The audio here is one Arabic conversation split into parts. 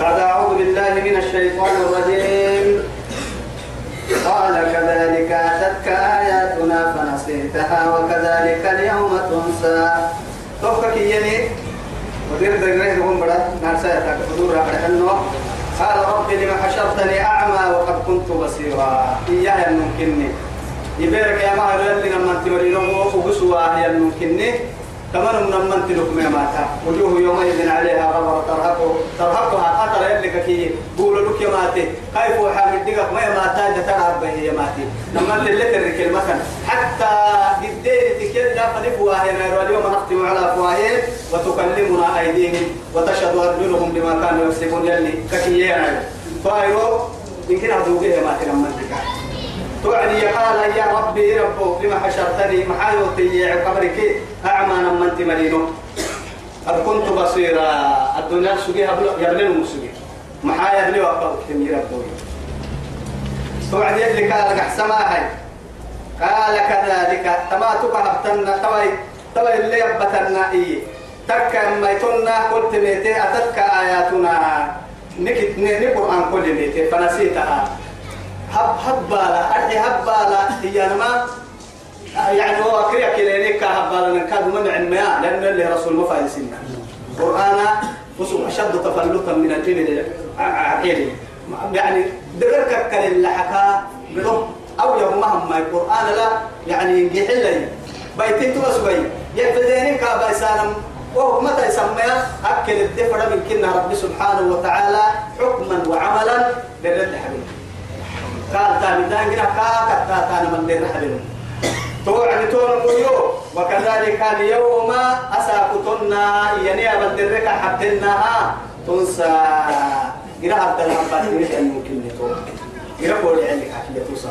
بعد أعوذ بالله من الشيطان الرجيم. قال كذلك أتتك آياتنا فنسيتها وكذلك اليوم تنسى. توفك يني ودير دقره هم بڑا نارسا يتاك أنه قال رب لما حشرتني أعمى وقد كنت بصيرا. إياه يمكنني يبارك يا ما اللي لما أنت مرينه وقسوا هي يمكنني كمان من من تلوك ما ماتا وجوه يومئذ عليها غبرة ترهقه ترهقها قطر يلك كي قول لك يا ماتي كيف حامل دقك ما ماتا ترهب به يا ماتي لما اللي ترك المكان حتى قدين تكيد فلفوا هنا اليوم نختم على افواههم وتكلمنا أيديهم. وتشهد أرجلهم بما كانوا يكسبون. يلي ككيانا فايرو يمكن هذوقه يا ماتي لما انت توعدي قال يا ربي رب لما حشرتني؟ محايوتي يا قبرك أعمى من أنت مرينو قد كنت بصيرا الدنيا سجيها يبلن مسجي محايا بلي وقال كم يربوي توعدي اللي قال لك سماحي قال كذلك تما تكهبتنا توي توي اللي يبتنا إيه تكا ما يتنا قلت ميتي أتتك آياتنا. نكت نقرأن كل ميتي فنسيتها. هب هبالا. أرجع هبالا. هي ما يعني هو كريا كلينيك هبالا. نكاد من علمها لأن اللي رسول ما فايسين قرآن وسوء أشد تفلتا من الإبل عقيل يعني دقرك كل اللي حكى بدون أو يوم ما القرآن لا. يعني ينجح لي. بيتين توسوي يبتديني كابا سالم. وهو متى يسمى أكل الدفر من كنا رب سبحانه وتعالى حكما وعملا. للرد حبيبي. قال تاني دان جنا كا كتا تانا من دين حبيب توعد تون ميو وكذلك اليوم أساكتنا يعني أبد درك حبتناها تنسى جنا حتى الحبات اللي ممكن نتوه جنا قولي عندك حكي توصل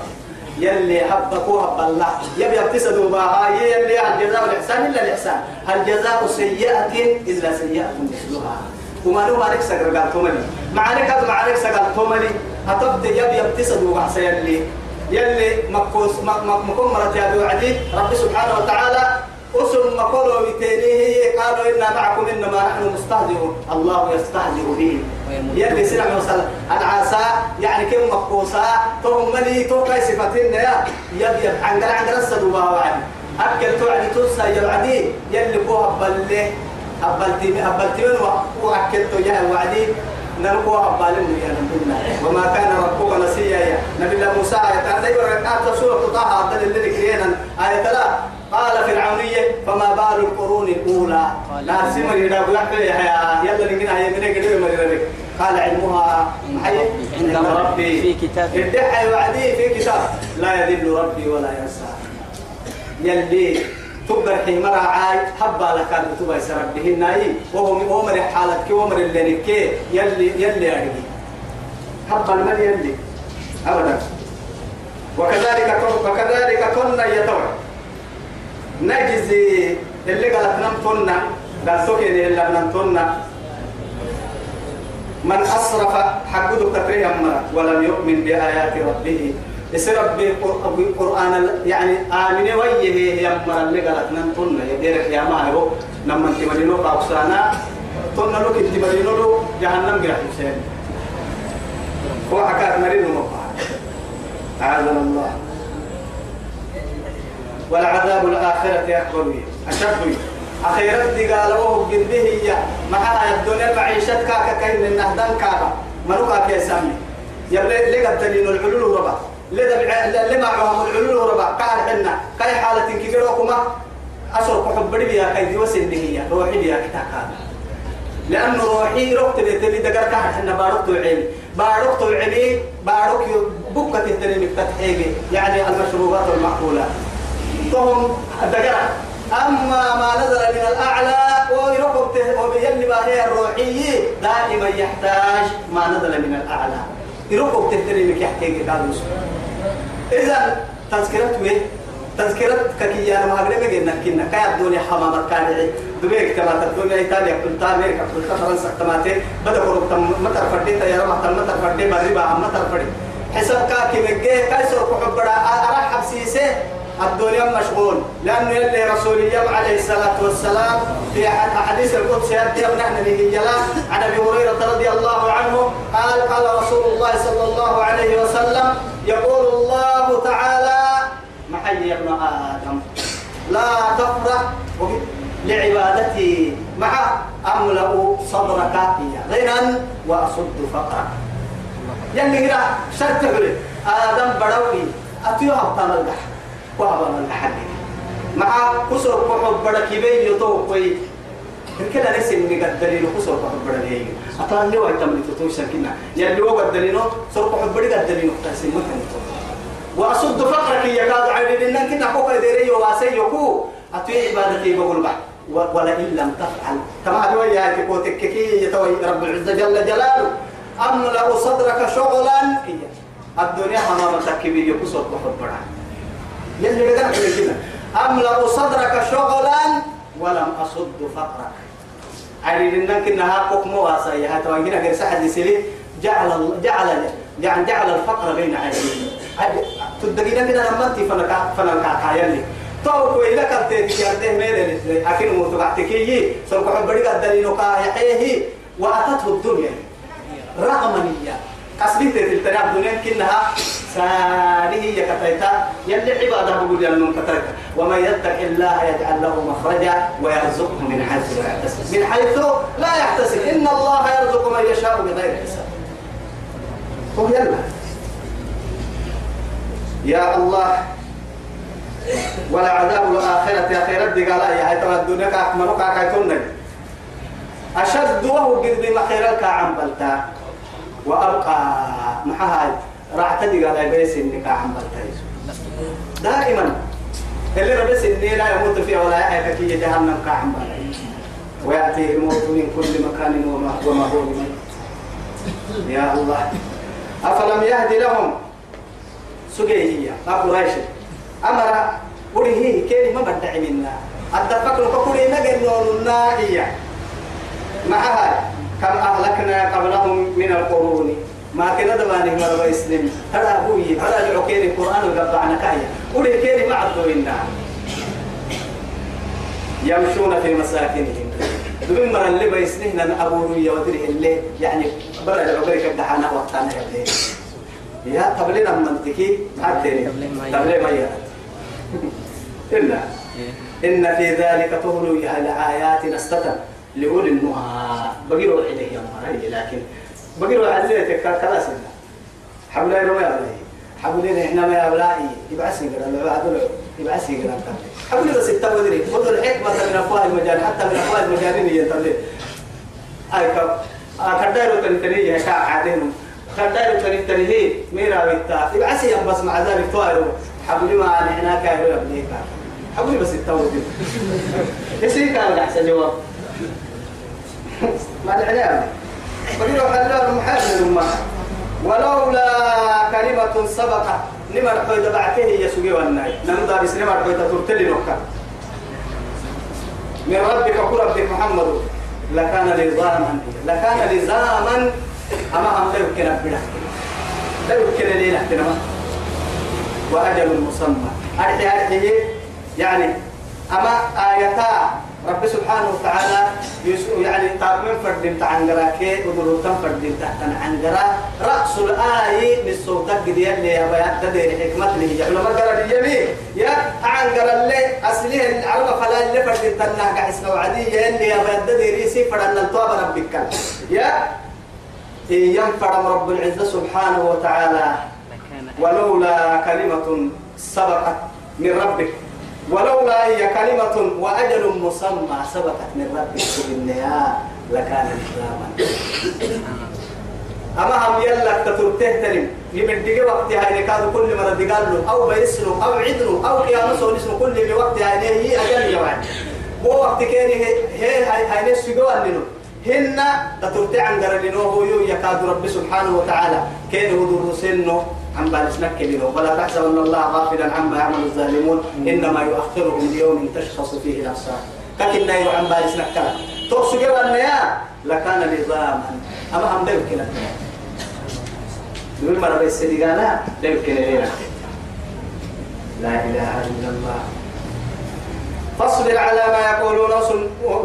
يلي حبكوا حب الله يبي يبتسدوا بها يلي الجزاء والإحسان إلا الإحسان هل سيئة إلا سيئة مثلها وما نو مالك سجل قال تومني معانك هذا معانك سجل تومني هتبت يبي يبتسد وقعس يلي يلي مكوس مكون مرت يا وعدي رب سبحانه وتعالى أسم مقولوا بتينيه قالوا إنا معكم إنما نحن مستهزئون. الله يستهزئ به يلي سلام وصل العسى يعني كم مقوسا توم ملي تو كاي صفتين يا. يبي عنقل عنقل السدوبا وعدي أكل توعدي توسا يلي فوها بله أبلتي أبلتي من وأكلت يا وعدي. نلقوا أبالهم يا نبينا وما كان ربك نسيا يا نبي الله موسى. آية أيوة ركعت سورة طه عبد اللي كرينا آية لا قال فرعونية فما بال القرون الأولى. لا سمر يدا بلحق يا يلا نجينا هي من كده مريرك قال علمها محي عند ربي. في كتاب. الدحى وعدي في كتاب. لا يذل ربي ولا ينسى. يلي تبر حين مرة عاي حبا لك تبا يسرب به الناي وهو عمر حالتك ومر اللي نكي يلي يلي أرجي حبا المن يلي؟ أبدا. وكذلك وكذلك كنا يتوى نجزي اللي قالت نم كنا قال سكين إلا نم كنا من أسرف حقده كتريه ولم يؤمن بآيات ربه. يسرب بالقرآن يعني آمنة ويه يا مرة اللي قالت ننتن يديرك يا ما هو. لما انت مدينو قاوسانا تن لك انت مدينو له جهنم قرح حسين هو حكاية مريض ومقع أعاذنا الله. والعذاب الآخرة أكبر أشد أخيرت دي قالوا قلبه هي. معها الدنيا معيشتك كاكاين النهدان كابا. مروكا كيسامي يبلي لقد تلين الحلول ربا لذا لما عهم العلول ربع قال حنا كاي حالة كبيرة وكما أسر كحب بيها كي توسل هي. روحي بيها كتاكا لأنه روحي ركت بيتلي دقر حنا باركت العلم باركت العلم بارك بكة التنمي فتحيبي يعني المشروبات المعقولة فهم دقر. أما ما نزل من الأعلى ويركب وبيلي باهي الروحي دائما يحتاج ما نزل من الأعلى. يركب تهتري يحكي كادوس إذا تذكرت وين تذكرت ككيان ما قلنا بيجينا كنا كيا الدنيا حمامة كارعي دبيك كما الدنيا إيطاليا كل تامير كل فرنسا تماتي بدأ كروب تم متر فردي. تيار ما تم متر فردي. بريبا متر فردي. حسب كاكي مجيه. كايسر كحب بڑا أرحب سيسه الدنيا مشغول. لأنه يلي رسول الله عليه الصلاة والسلام في حديث القدس يأتي نحن به عن أبي هريرة رضي الله عنه. صلى الله عليه وسلم يقول الله تعالى محي ابن آدم. لا تفرح لعبادتي. مع أملأ صدرك غنى وأصد فقرك يلي شرط آدم بدوي أتيو أبطال الجح وأبطال الجح مع كسر بحب بدك يبين يطوقي كده نسي من قد دليل كسر بحب بدك يبين أطلع لي وقت من تطوي سكينة يلي هو قد دليل سر بحب بدك قد دليل تسمى وأصد فقرك يكاد عيد إنك كنا كوكا يدري واسي يكو أتوي عبادتي بقول بح ولئن لم تفعل كما هذا يا كوتك كي يتوي رب العزة جل جلاله أملأ صدرك شغلا الدنيا حمامتك كبير يكسر بحبرا يلي بدنا كده. أملأ صدرك شغلا ولم أصد فقرك. عريد إنك إنها واسعي هاي طبعا هنا غير سحد يسلي جعل جعل يعني جعل الفقر بين عينيه تدقينا كده لما أنت فنك فنك كايلي تو إذا كنت تيارده ميري أكين مرتبعتكي سرق حبري قد دلينو كايحيه وأتته الدنيا. رغمنية قصدي تلتنا الدنيا كنها ساره يكتيتا يلي عبادة بقول يلنون كتيتا. ومن يتق الله يجعل له مخرجا ويرزقه من حيث لا يحتسب. من حيث لا يحتسب. إن الله يرزق من يشاء بغير حساب. هو يلا. يا الله ولا عذاب الآخرة يا خير قال يا ترى الدنيا كأكمل كأكايتون أشد وهو قد بما خير الكعم بلتا وأبقى محاها راح تدي قال بيس إنك عم دائما. اللي ربس إني لا يموت فيها ولا يحيى كي جهنم كعم بلتا ويأتي الموت من كل مكان وما, وما هو يا الله. أفلم يهدي لهم؟ سجيه أبو راشد أمر وريه كيري ما بدع منا؟ لكوري نجن نورنا إياه معها كم أهلكنا قبلهم من القرون. ما كنا دبانه مرة إسلام هذا هو هذا العكير القرآن وقبعنا كايا وريه كيري ما عدوا منا يمشون في مساكنهم. دون مرة اللي بيسنهنا أبو روية ودري اللي يعني برا العبري كدحانا وقتنا يا يا تبلينا منطقي؟ عدني تبلي ما يا إلا. إن في ذلك تهلو الآيات نستتم لأولي النهى. بقيروا إليه يا مرأي لكن بقيروا عليه كلا سنة حبلا يروي عليه حبلين إحنا ما يبلائي يبعسي قرا ما بعد يبعسي قرا حبلي بس التودري خذوا الحكمة من أفواه المجال حتى من أفواه المجالين ينتبه أي كم كدايرو تنتني يا شاع عادين كدايرو تنتني ميرا بيتا يبعسي بس مع ذلك توارو حبلي ما نحنا كايرو يبنيك حبلي بس التودري يسير كان أحسن جواب. ما الإعلام. فقالوا حلال محاسن الأمة. ولولا كلمة سبقت لما رحيت بعته يسوي والناي. نمضى بس لما رحيت ترتلي نوكا من ربك ربك محمد. لكان لزاما لكان لزاما أما هم لا يمكن أبدا. لا يمكن لي نحتنا وأجل مسمى. أرحي أرحي. يعني أما آيتا رب سبحانه وتعالى يعني تامن فرد تعنقرا كي ودروتن فرد تحتن عنقرا رأس الآية من الصوت قدي اللي يا بيان تدير حكمة اللي يجعل. ما قرأ اليمين يا عنقرا اللي أصليه العلماء فلا اللي فرد تنها كحسن وعدية اللي يا بيان تدير يسي فرد الطواب ربك يا ينفع رب العزة سبحانه وتعالى. ولولا كلمة سبقت من ربك. ولولا هي كلمة وأجل مسمى سبقت من ربك بالنيا لكان إسلاما. أما هم يلا تترته تلم. يمن دقي وقت هاي كاد كل مرة دقال أو بيسنو أو عدنو أو قيام سونسنو كل اللي وقت هاي هي أجل يوعد بو وقت كان هي هي هاي نسجوا أننو هن تترته عن درلنو هو يكاد رب سبحانه وتعالى. كان هو سنه. عن بالسنك كبيره ولا تحسبن الله غافلا عما يعمل الظالمون إنما يؤخرهم ليوم تشخص فيه الأبصار. لكن لا عن بالسنك كلا توصل النيا لكان نظاما. أما هم ده يمكن يقول مرة بس لا ده يمكن لا إله إلا الله. فاصبر على ما يقولون.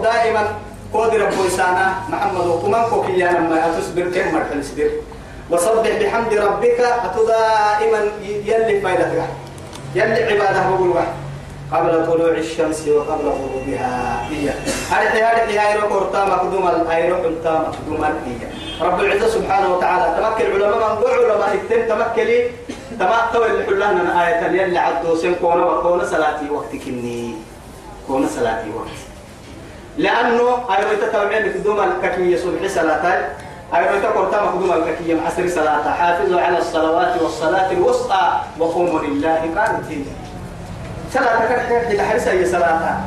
دائما قود رب إنسانا محمد وكمان كوكيانا ما تصبر كم مرحل صبر وسبح بحمد ربك أتو دائما يلي فايدتك يلي عبادة بقول قبل طلوع الشمس وقبل غروبها. هي هذه هذه هاي روح ورطا مقدوم هاي روح مقدوم هي رب العزة سبحانه وتعالى. تمكن علماء من علماء التم تمكلي تمكن اللي حلنا آية يلي عدو سن كونا وكونا صلاتي وقتك إني. كونا صلاتي وقت لأنه أيضا تتابعين مقدوم الككية صبح صلاتي أيضا تقرتا مقدوم الككية عصر صلاة. حافظوا على الصلوات والصلاة الوسطى وقوموا لله. قانتين صلاة كرحة تحرس أي صلاة.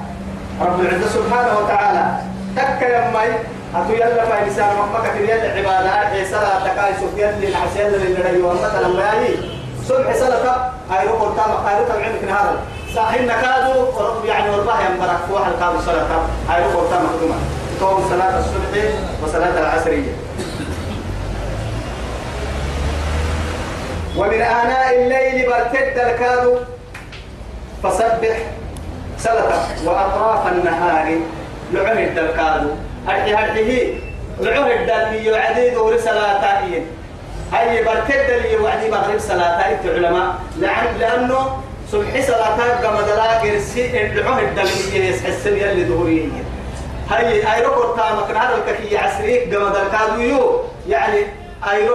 رب العزة سبحانه وتعالى تك يمي أتو يلا ما لسان مكة في يلا عبادة أي صلاة تكاي سوف يلا نعس يلا اللي نريو مثلا ما يجي صبح صلاة أي ركور تام أي ركور عندك نهار. صاحين نكادو يعني ورباه ينبرك واحد كادو صلاة أي ركور تام مخدومة توم صلاة الصبح وصلاة العصرية ومن آناء الليل برتد الكادو فسبح سلطة وأطراف النهار. لعهد الكادو أرحي هرحيه. لعهد اللي يعدي دور صلاتين هاي برتد اللي يوعدي مغرب صلاتين علماء لأن لأنه صبح صلاتين كما دلا قرسي العهد اللي يسحسن يلي ظهوريه هاي ركور تامك هذا الككي عسريك دلا يو. يعني هاي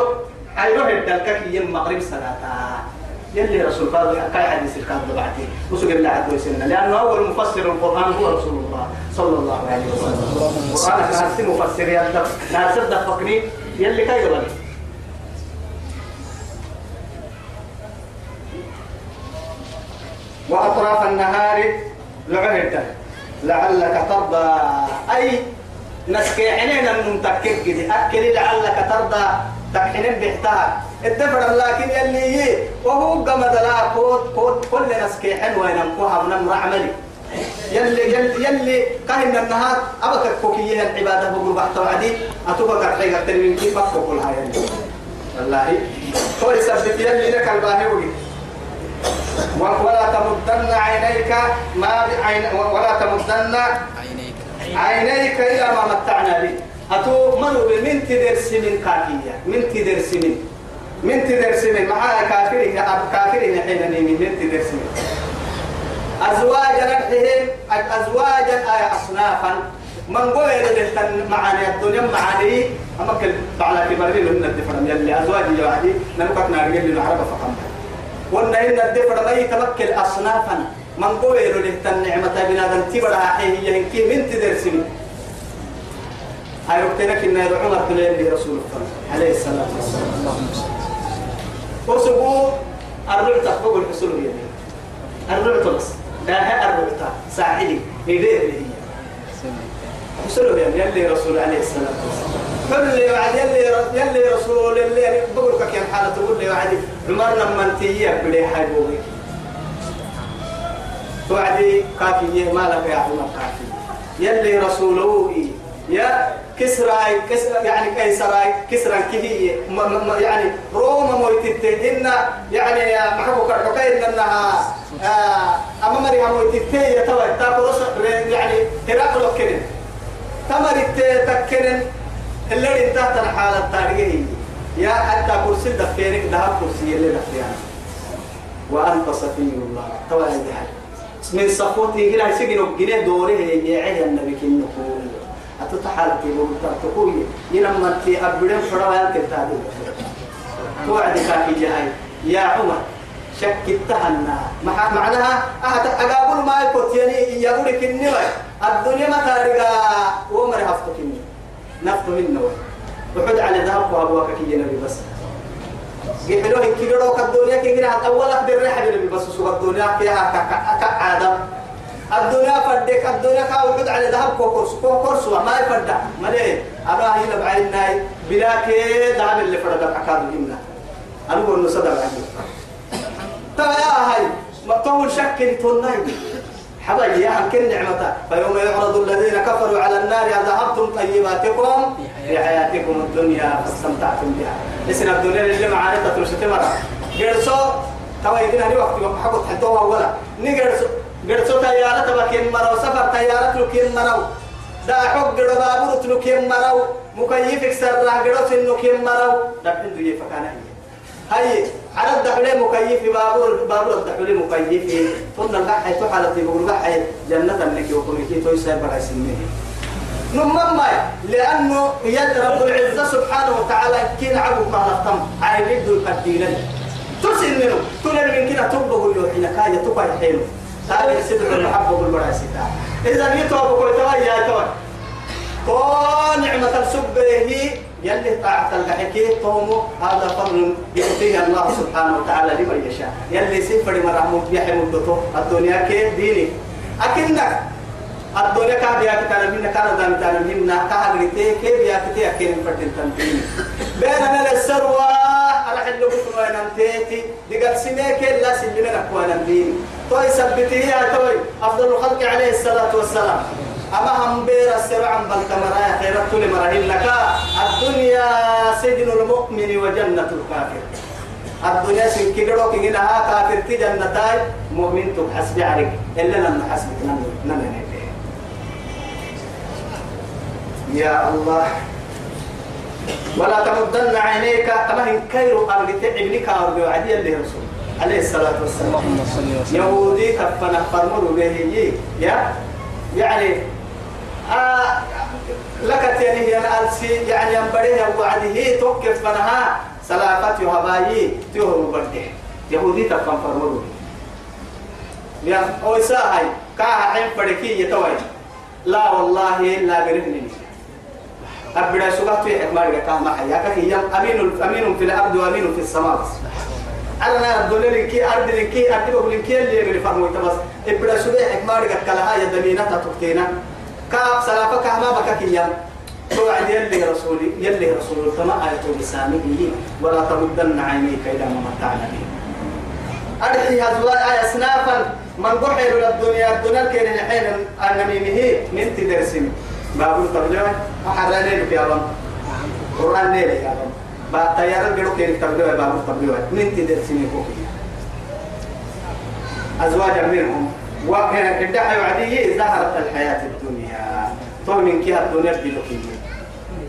هاي رهد الككي مغرب صلاتين يلي رسول الله كاي حديث الكاد بعدين. وسوق الله عز وجل لأنه أول مفسر القرآن هو رسول الله صلى الله عليه وسلم. القرآن كان هسي مفسر يا ناس فكري يلي كاي قبل وأطراف النهار لعهد. لعلك ترضى. أي نسكي حنين المتكك أكل لعلك ترضى. تحنين بحتها الدفر لكن يلي وهو قمد لا كود كود كل نسكي حلوة ينمكوها من أمر عملي يلي يلي يلي كاهن النهار أبك كوكية العبادة بقول بحث وعدي أتوبك الحقيقة تنمين كيف أكو كل هاي والله. هو يثبت يلي لك الباهي ولا تمدن عينيك ما بعين ولا تمدن عينيك. عينيك إلى ما متعنا به. أتو مروا من تدرس من كاكية من تدرس من من تدرس من معها كافرين أب كافرين حين من من تدرس من أزواجا نحهم أزواجا أي أصنافا. من قول لتن معاني الدنيا معاني. أما كل على كبرين من الدفرم يلي أزواج يوعدي نمكت نارجل للعرب فقط. وأن إن الدفر ما يتمكن أصنافا. من قول لتن نعمة بنادم تبرها حيه ينكي من تدرس من هاي وقتنا كنا عمر تلين رسول الله عليه الصلاة والسلام. وسبو الربع تفوق الحصول بيدي الربع بس. لا هي الربع ساعدي إيديه هي حصول بيدي يلي رسول عليه الصلاة والسلام. كل وعد يلي يلي رسول اللي بقول لك يا حالة تقول لي وعدي عمر لما أنت بلي حاجوي توعدي كافي ما لك يا عمر كافي يلي رسوله يا كسرى كسرى يعني كيسرى كسرى كهية. يعني روما مويتتين إن يعني محبوك الحكاية إنها آه أما مريها مويتتين يتوى تاكل يعني هراقل كنن. تمرت تكنن اللي انتهت الحالة التاريخية يا حتى كرسي دفينك ذهب كرسي اللي دفيانا وأنت صفي الله. توى من صفوتي هنا سجنوا جنيه دوره يعيه النبي كنه أتتحال في بمتر تقوي ينما في أبدين فروا أنت تابع توعد كافي جاي يا عمر شك التهنا مع معناها أهت أقابل ما يكوت يعني يقول لك النوى الدنيا ما تارجع ومر هفتك إني نفط منه وحد على ذهب وأبوك كي نبي بس قبلوا هيك كيلو الدنيا كي كنا أول أقدر ريح نبي بس سوق الدنيا فيها كعادة الدنيا فدك الدنيا كاوجد على ذهب كوكورس كوكورس ما يفدع ما ليه أبا هنا بلا كي ذهب اللي فرد الأكاد منا أنا بقول نصدق عني تا يا هاي ما طول شك توناي حبايبي يا هم كن نعمتا فيوم يعرض الذين كفروا على النار ذهبتم طيباتكم في حياتكم الدنيا فاستمتعتم بها. اسم الدنيا اللي معارضة ترشتمرا قرصو توا يدين هني وقت حقت حتوها ولا. نقرصو قرصو تيارة تبكين مرو سفر تيارة لكين مرو دا حق بابور تلوك يمرو مكيفك سر قدو سنك يمرو دحين دو يفكانا هاي عرض دحلي مكيف بابور بابور دحلي مكيف قلنا القحي تحالتي بقول قحي جنة لك وكونك تويسا بغاي سنة. نمما لأنه يد رب العزة سبحانه وتعالى كين عبو قالتم عين يدو الدين تسن منه. تنر من كنا تبه اللوحين. كاية تقع حينه هذا سدع المحبة بالمراسيتا إذا يتوب كل توايا توي كون نعمة السبه يلي طاعة الحكي تومو هذا فضل يعطيه الله سبحانه وتعالى لمن يشاء. يلي سفر مرحمود يحمد الدنيا كيف ديني. أكنك الدنيا كان بيا كتانا منا كان دام تانا منا كهرتي كيف بيا كتير أكين فتن تنتين. بيننا السروة على حل بكرة أنتي دقت سنيك لا سلمنا كوانا دين توي سبتي يا توي. أفضل الخلق عليه الصلاة والسلام. أما هم بير السبع بل كمرايا خيرت لمراهن لك. الدنيا سجن المؤمن وجنة الكافر. الدنيا سن كيلو كي لها كافر تي جنتاي. مؤمن تحسب عليك. إلا لما حسبك نمني يا الله. ولا تمدن عينيك. كما هن كيرو أرجت ابنك أرجو عدي اللي رسول. عليه الصلاة والسلام. يهودي كفنا فرموا به يا يعني آه لك تاني هي الألسي. يعني ينبريه وعده. توقف منها سلافات يهبايي. تيهو برده يهودي كفنا فرموا يا أوساهاي كاها حين فريكي يتوي لا والله لا برهنني. أبدا سبحت في حكمة كما حياك هي أمين أمين في الأرض وأمين في السماء أنا الدنيا لكي أرض لكي أرض بقول لكي اللي يغني فرموا بس. أبدا سبحت حكمة كلها يا دمينة تطكينا كاب سلافة كما بكا كيام توعد يلي رسولي يلي رسول كما آية بسامه ولا تمدن عينيك إلى ما متعنا به أرحي هزواء آية سنافا من قحل للدنيا الدنيا كان الحين أنميمه. من تدرسمي بابul tablewa aharane lu kialam Quran ne le kialam tablewa min ti der sini ko ki azwaj minhum wa kana kidda wa'diyi zaharat al hayat ad dunya to min ki ad-dunya bilukiyya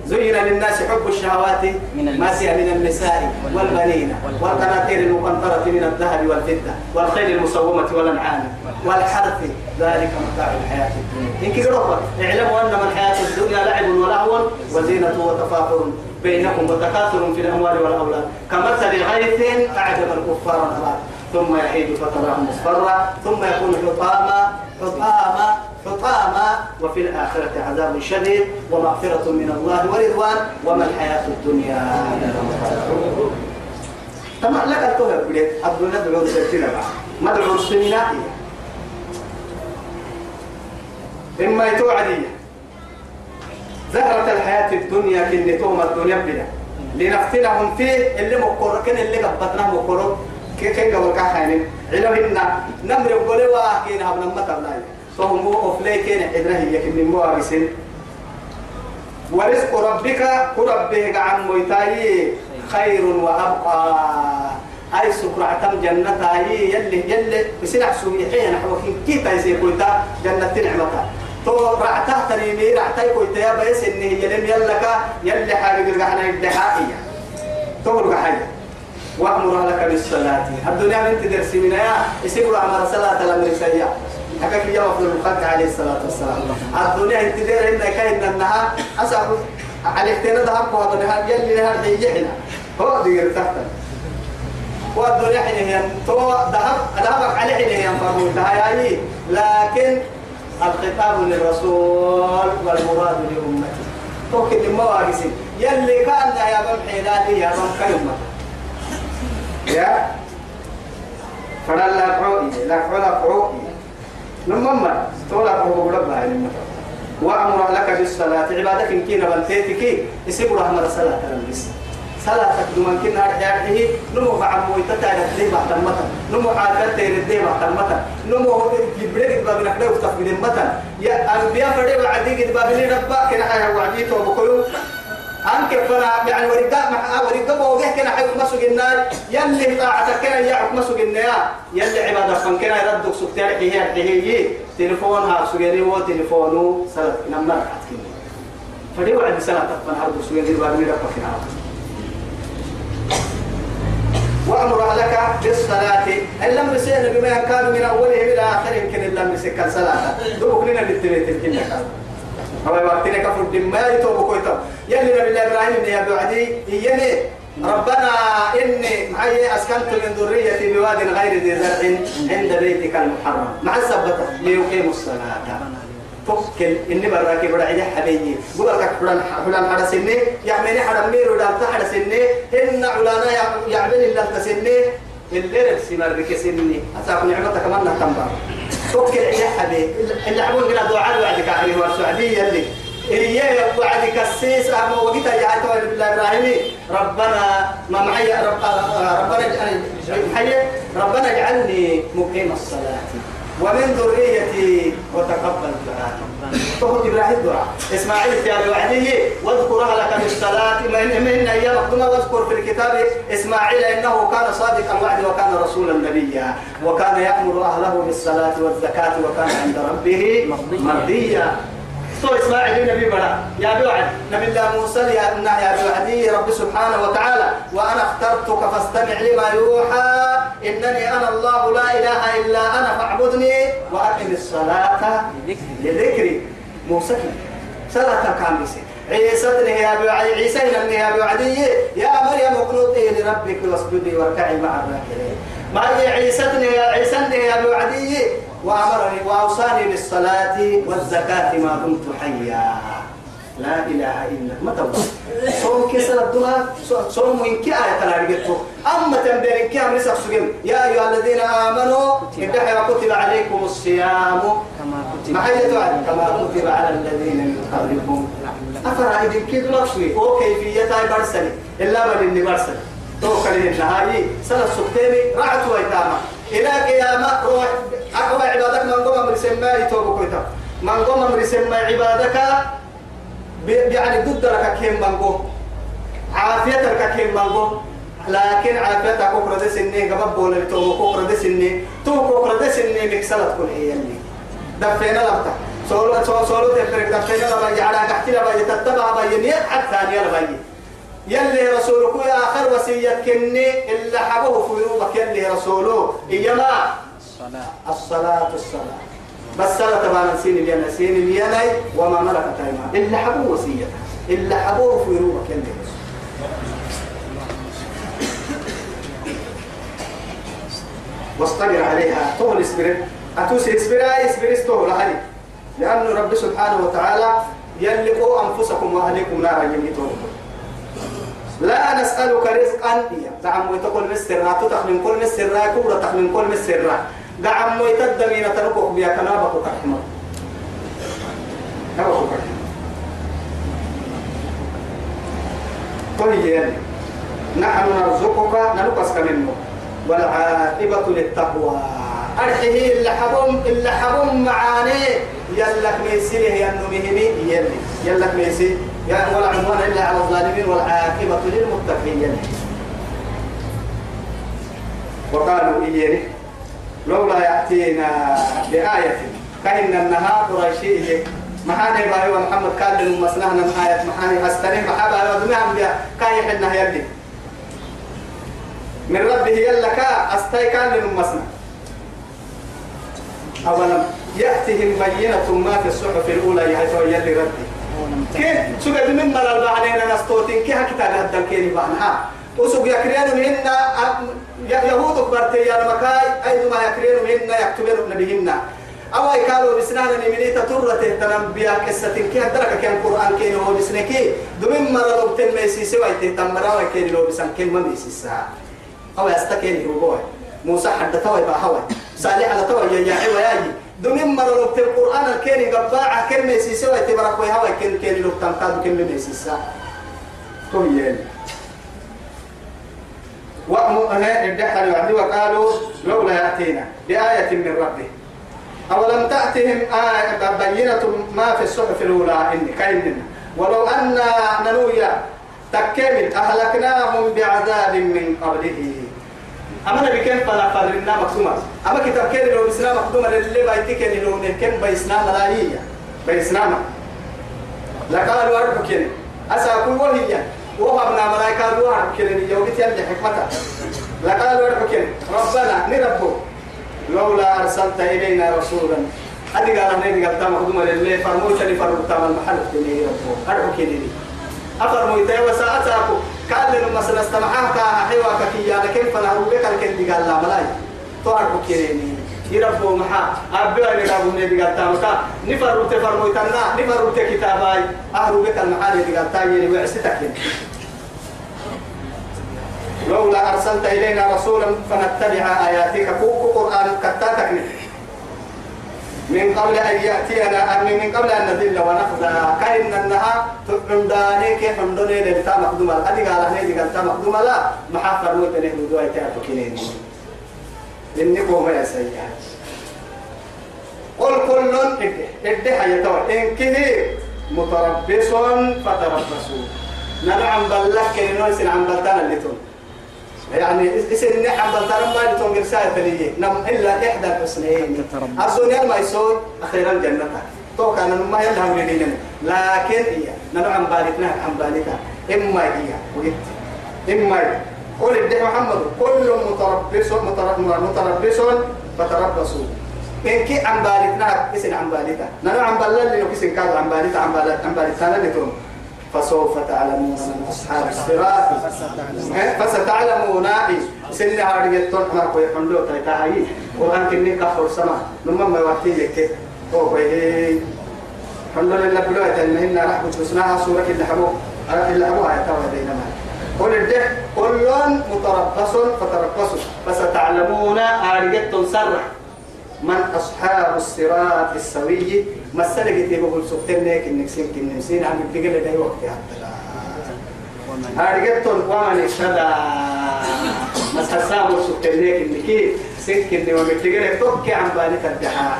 زين للناس حب الشهوات ما فيها من النساء والبنين والقناطير المقنطرة من الذهب والفضة والخيل المصومة والأنعام والحرث. ذلك متاع الحياة الدنيا. إن كبروا اعلموا أنما الحياة الدنيا لعب ولهو وزينة وتفاخر. بينكم وتكاثر في الأموال والأولاد. كمثل غيث أعجب الكفار الأرض ثم يحيد فتراه مصفرا. ثم يكون حطاما حطاما حطاما. وفي الآخرة عذاب شديد ومغفرة من الله ورضوان. وما الحياة الدنيا تمام لك التوهر بليت الدنيا دعون سيرتنا ما دعون سنينا إما يتوعدي زهرة الحياة الدنيا كن توم الدنيا بنا. لنفتنهم فيه اللي مقر كن اللي قبضناه مقر كن قبل كحين علمنا نمر قولي واكين هبنا متى فهم أفلي كين عدره يكن موارسين ورزق ربك ربك عن مويتاي خير وأبقى. أي سكرة جنة أي يلي يلي بسنع سوي حين حوكين كي تايسي كويتا. جنة نعمتها تو رعته تريمي رعتي كويتا يا بيس إنه يلم يلك يلي حاجة قرقحنا الدحائية تو قرقحية وأمر لك بالصلاة الدنيا من تدرسي من يا يسيبوا عمر صلاة الأمر حكاك يا وفد الخلق عليه الصلاة والسلام الدنيا انت دير إنها كاين إنها أسعب عليك تنا ذهب وهذا نهار يلي نهار حيجحنا هو دير تحت والدنيا حين هي تو ذهب ذهبك هي لكن الخطاب للرسول والمراد لأمته. تو كل مواقس يلي كان يا بم حيلاتي يا بم كلمة. يا؟ فلا لا قعوي لا فلا قعوي نمما تولا قهو ربها لما وأمر لك بالصلاة. عبادك إن كنا بنتيتك. يسيب رحمة الصلاة للمس صلاة تقدم كنا رجعته نمو تعرف ليه بعد المتا نمو عادة تيرد ليه بعد المتا نمو جبريل باب نحن وفتح من المتا يا أنبياء فريق وعدي قد باب لي ربا كنا حيا وعدي تو بكلو أنك فنا يعني ورقة مع ورقة بوجه كنا حيث مسوق النار. يلي طاعتك كنا يعق مسوق النار. يلي عبادة فن كنا يردك سكتار هي هي تليفون ها سجني هو تليفونه سلط نمر. حتكني فدي وعد سنة تفن هرب سجني بعد ميرا فكنا وأمر أهلك بالصلاة. إن لم يسين بما كانوا من أوله إلى آخره يمكن إن لم يسكن صلاة. دوك لنا بالتبيت الكلة هو وقتنا كفر دم يتوب كويتا يلي نبي الله إبراهيم يا بعدي إيني ربنا إني معي أسكنت من ذريتي بواد غير ذي زرع عند بيتك المحرم. مع السبتة. ليقيموا الصلاة. فكل إني براكي بدا عيا حبيبي بقول لك فلان فلان حدا سني يعملني حدا ميرو دام حدا سني إن علانا يعمل إلا تسني اللي ركسي مربك سني أساكم نعمتك من تنبا فكل عيا حبيبي اللي عمون قلنا دعاء وعدك عليه والسعودية اللي إيه وعدك السيس. أما وقتها يا عتوى بالله إبراهيم ربنا ما معي رب ربنا اجعلني ربنا اجعلني مقيم الصلاة. ومن ذريتي وتقبل دعاء فهو إبراهيم دعاء. إسماعيل في وعده واذكر أهلك بالصلاة من أيام ثم واذكر في الكتاب إسماعيل إنه كان صادق الوعد وكان رسولا نبيا وكان يأمر أهله بالصلاة والزكاة وكان عند ربه مرضيا. تو إسماعيل نبي بلا يا بوعد نبي الله موسى يا يا بوعدي رب سبحانه وتعالى. وأنا اخترتك فاستمع لما يوحى. إنني أنا الله لا إله إلا أنا فاعبدني وأقم الصلاة لذكري. موسى صلاة كاملة. عيسى يا أبي عيسى يا أبي عدي يا مريم اقنطي لربك واسجدي واركعي مع الراكعين. ما عيسى يا عيسى يا أبي عدي وأمرني وأوصاني بالصلاة والزكاة ما دمت حيا. لا إله إلا ما توبة صوم كسر الدنيا صوم إن كي آية تنارجته أما تنبير كي أمر سجن. يا أيها الذين آمنوا إنها كتب عليكم الصيام. كما كتب كما كتب على الذين من قبلكم. أفرأيتم كيف لقصوي أو كيفية برسلي. إلا بدني برسلي. توكل النهاية سنة سكتيني رعت ويتاما. إلى قيامة روح أقوى عبادك من قوم أمر سماء يتوب كويتا. من قوم أمر سماء عبادك يعني ضد لك كيم من قوم. عافيتك كيم من قوم. لكن عافيتك كوكرة دي سنة. قبب بولا لتوب كوكرة دي سنة. تو كوكرة دي سنة. مكسلت كل هي اللي. دفينا لبتا سولو سولو سولو تفرق دفينا لبا يعلى تحت لبا يتتبع بيني حتى يلا بيني يلي رسولك يا آخر وسيت كني إلا حبه في يومك يلي رسوله. إيما؟ الصلاة. الصلاة الصلاة بس صلاة تبعنا سين الينا. سين الينا وما ملكت أيمان. إلا حبه وسيتها إلا حبه في يومك يلي رسول واصطبر عليها. طول اسبر أتوسي اسبرا اسبر استوى لهذه لأن رب سبحانه وتعالى يلقوا أنفسكم وأهليكم نارا يميتون. لا نسألك رزقا. دعم ويتقول مسرنا تتخمن كل مسرنا كبرى تخمن كل مسرنا دعم ويتدمين تنقق بيا كنابك كحمر نبك كحمر نحن نرزقك نلقسك منه. والعاقبة للتقوى. أرحيه إلا حبم إلا حبم معاني. يلك ميسيله ينو مهمي. يلي. يلك ميسي ولا عدوان إلا على الظالمين والعاقبة للمتقين. وقالوا إيري لولا يأتينا بآية. كأن النهار قريشي محاني باي ومحمد قال لهم مسنهنا من آية. محاني أستني. محابا ودمهم بها كاي حنا يلي. من ربه يلك أستي كان لهم مسنه أولم يأتهم بينة ما في الصحف الأولى يحيث يلي ردي كيف سوى من مرة البعنين نستوتين كيف كتاب هذا الكيني بعنها وسوق يكرين مهن يهود كبرتي يا مكاي أيضا ما يكرين مهن يكتبين نبيهن أو قالوا بسنانا نمني تطرة تنبيا قصة كي أدرك كان قرآن كي هو بسنكي دمين مرة لو بتن ميسي سوى تتمرا وكي لو بسن كلمة ميسي ساعة أو يستكين هو بوي. موسى حد توي بهوي صالح على توي يا يا وياي دمين مرة لو بتن قرآن الكيني قباعة كلمة ميسي سوى تبرك ويهوي كن كي لو تنقاد كلمة ميسي ساعة توي وأمه الدحر وعدي وقالوا لولا يأتينا بآية من ربه. أولم تأتهم آية بينة ما في الصحف الأولى إن كأننا ولو أن ننويا تكمل أهلكناهم بعذاب من قبله. أما نبي كان فلا فرنا مكتومة أما كتاب كان لو بسنا مكتومة اللي بايتك اللي لو كان بيسنا ملايين بيسنا لقالوا أربك أسا كل وهي. وهبنا ملائكة دوار كلن يوجد يلي حكمته لقالوا أربك ربنا نربو لولا أرسلت إلينا رسولا. هذه قال أنا قال تام مكتومة اللي فرموت لي فرموت المحل. اللي ربو أربك لي أفرموا يتاوى ساعتكم قال لنا مثلا استمعها حيوا كيا لكن فلا هو بك الكل قال لا ملاي. تعرف كيريني يربو محا. أبدا قالوا نبي قال تامك نفر تفر مويتنا نفر كتاباي أهرو بك المحل اللي قال تاني وعستك لولا أرسلت إلينا رسولا فنتبع آياتك. فوق قرآن كتاتك. من قبل أن يأتينا من قبل أن نذل ونخزى. كأن النها تحمداني كيف حمدوني للتا مقدومة أدي قال هني قال تا مقدومة لا محافر موت نحن دواء تعرف كنين قوم يا سيئة قل كل إدي إدي حياتوا إن كه متربص فتربصوا. نعم بلك كنين سن عم بلتنا اللي تون. يعني اسم نحن بلتنا ما لتون رسالة لي نم إلا إحدى الحسنين. الدنيا ما. يسوي أخيرا جنتها تو كان ما يلهم لدينا لكن هي نعم بالتنا عم بالتها إما هي وقت إما قول الدين محمد. كل متربص متربص فتربصوا. إن كي عم بالتنا اسم عم بالتها نحن عم بالله لو كسن كاد عم بالتها عم بالتها لتون فسوف تعلمون أصحاب الصراط. فستعلمون. سن هارجت تون ما كوي حملو تاي هاي. قرآن كني كفر سما. ما لك. هو كوي الحمد لله حسناها سورة اللي حبوا اللي حبوا هاي توا بينما قل كل متربص فستعلمون. تنصرح من أصحاب الصراط السوي. مسألة قلت بقول سبتين لك إنك سين كن نسين عم بتقول لي وقت حتى هارجتون ومن اهتدى مسح سامر سبتين لك إنك سين كن وبتقول لك توكي عن بالي ترجعها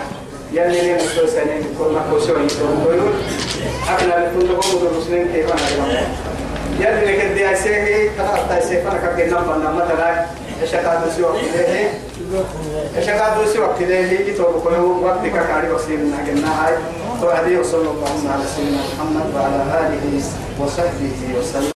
يلي لي مسلو سنين كل ما كوشوا يتون أكنا بتكون تقوم بالمسلمين كيف أنا يلي لك الدي أسيه تنقطع أسيه فأنا كبير نمبر نمبر تلاقي إيش هذا إيش هذا سوى كده هي تو كل وقت كاري وسيم نحكينا هاي وهذه وصلى الله على سيدنا محمد وعلى آله وصحبه وسلم.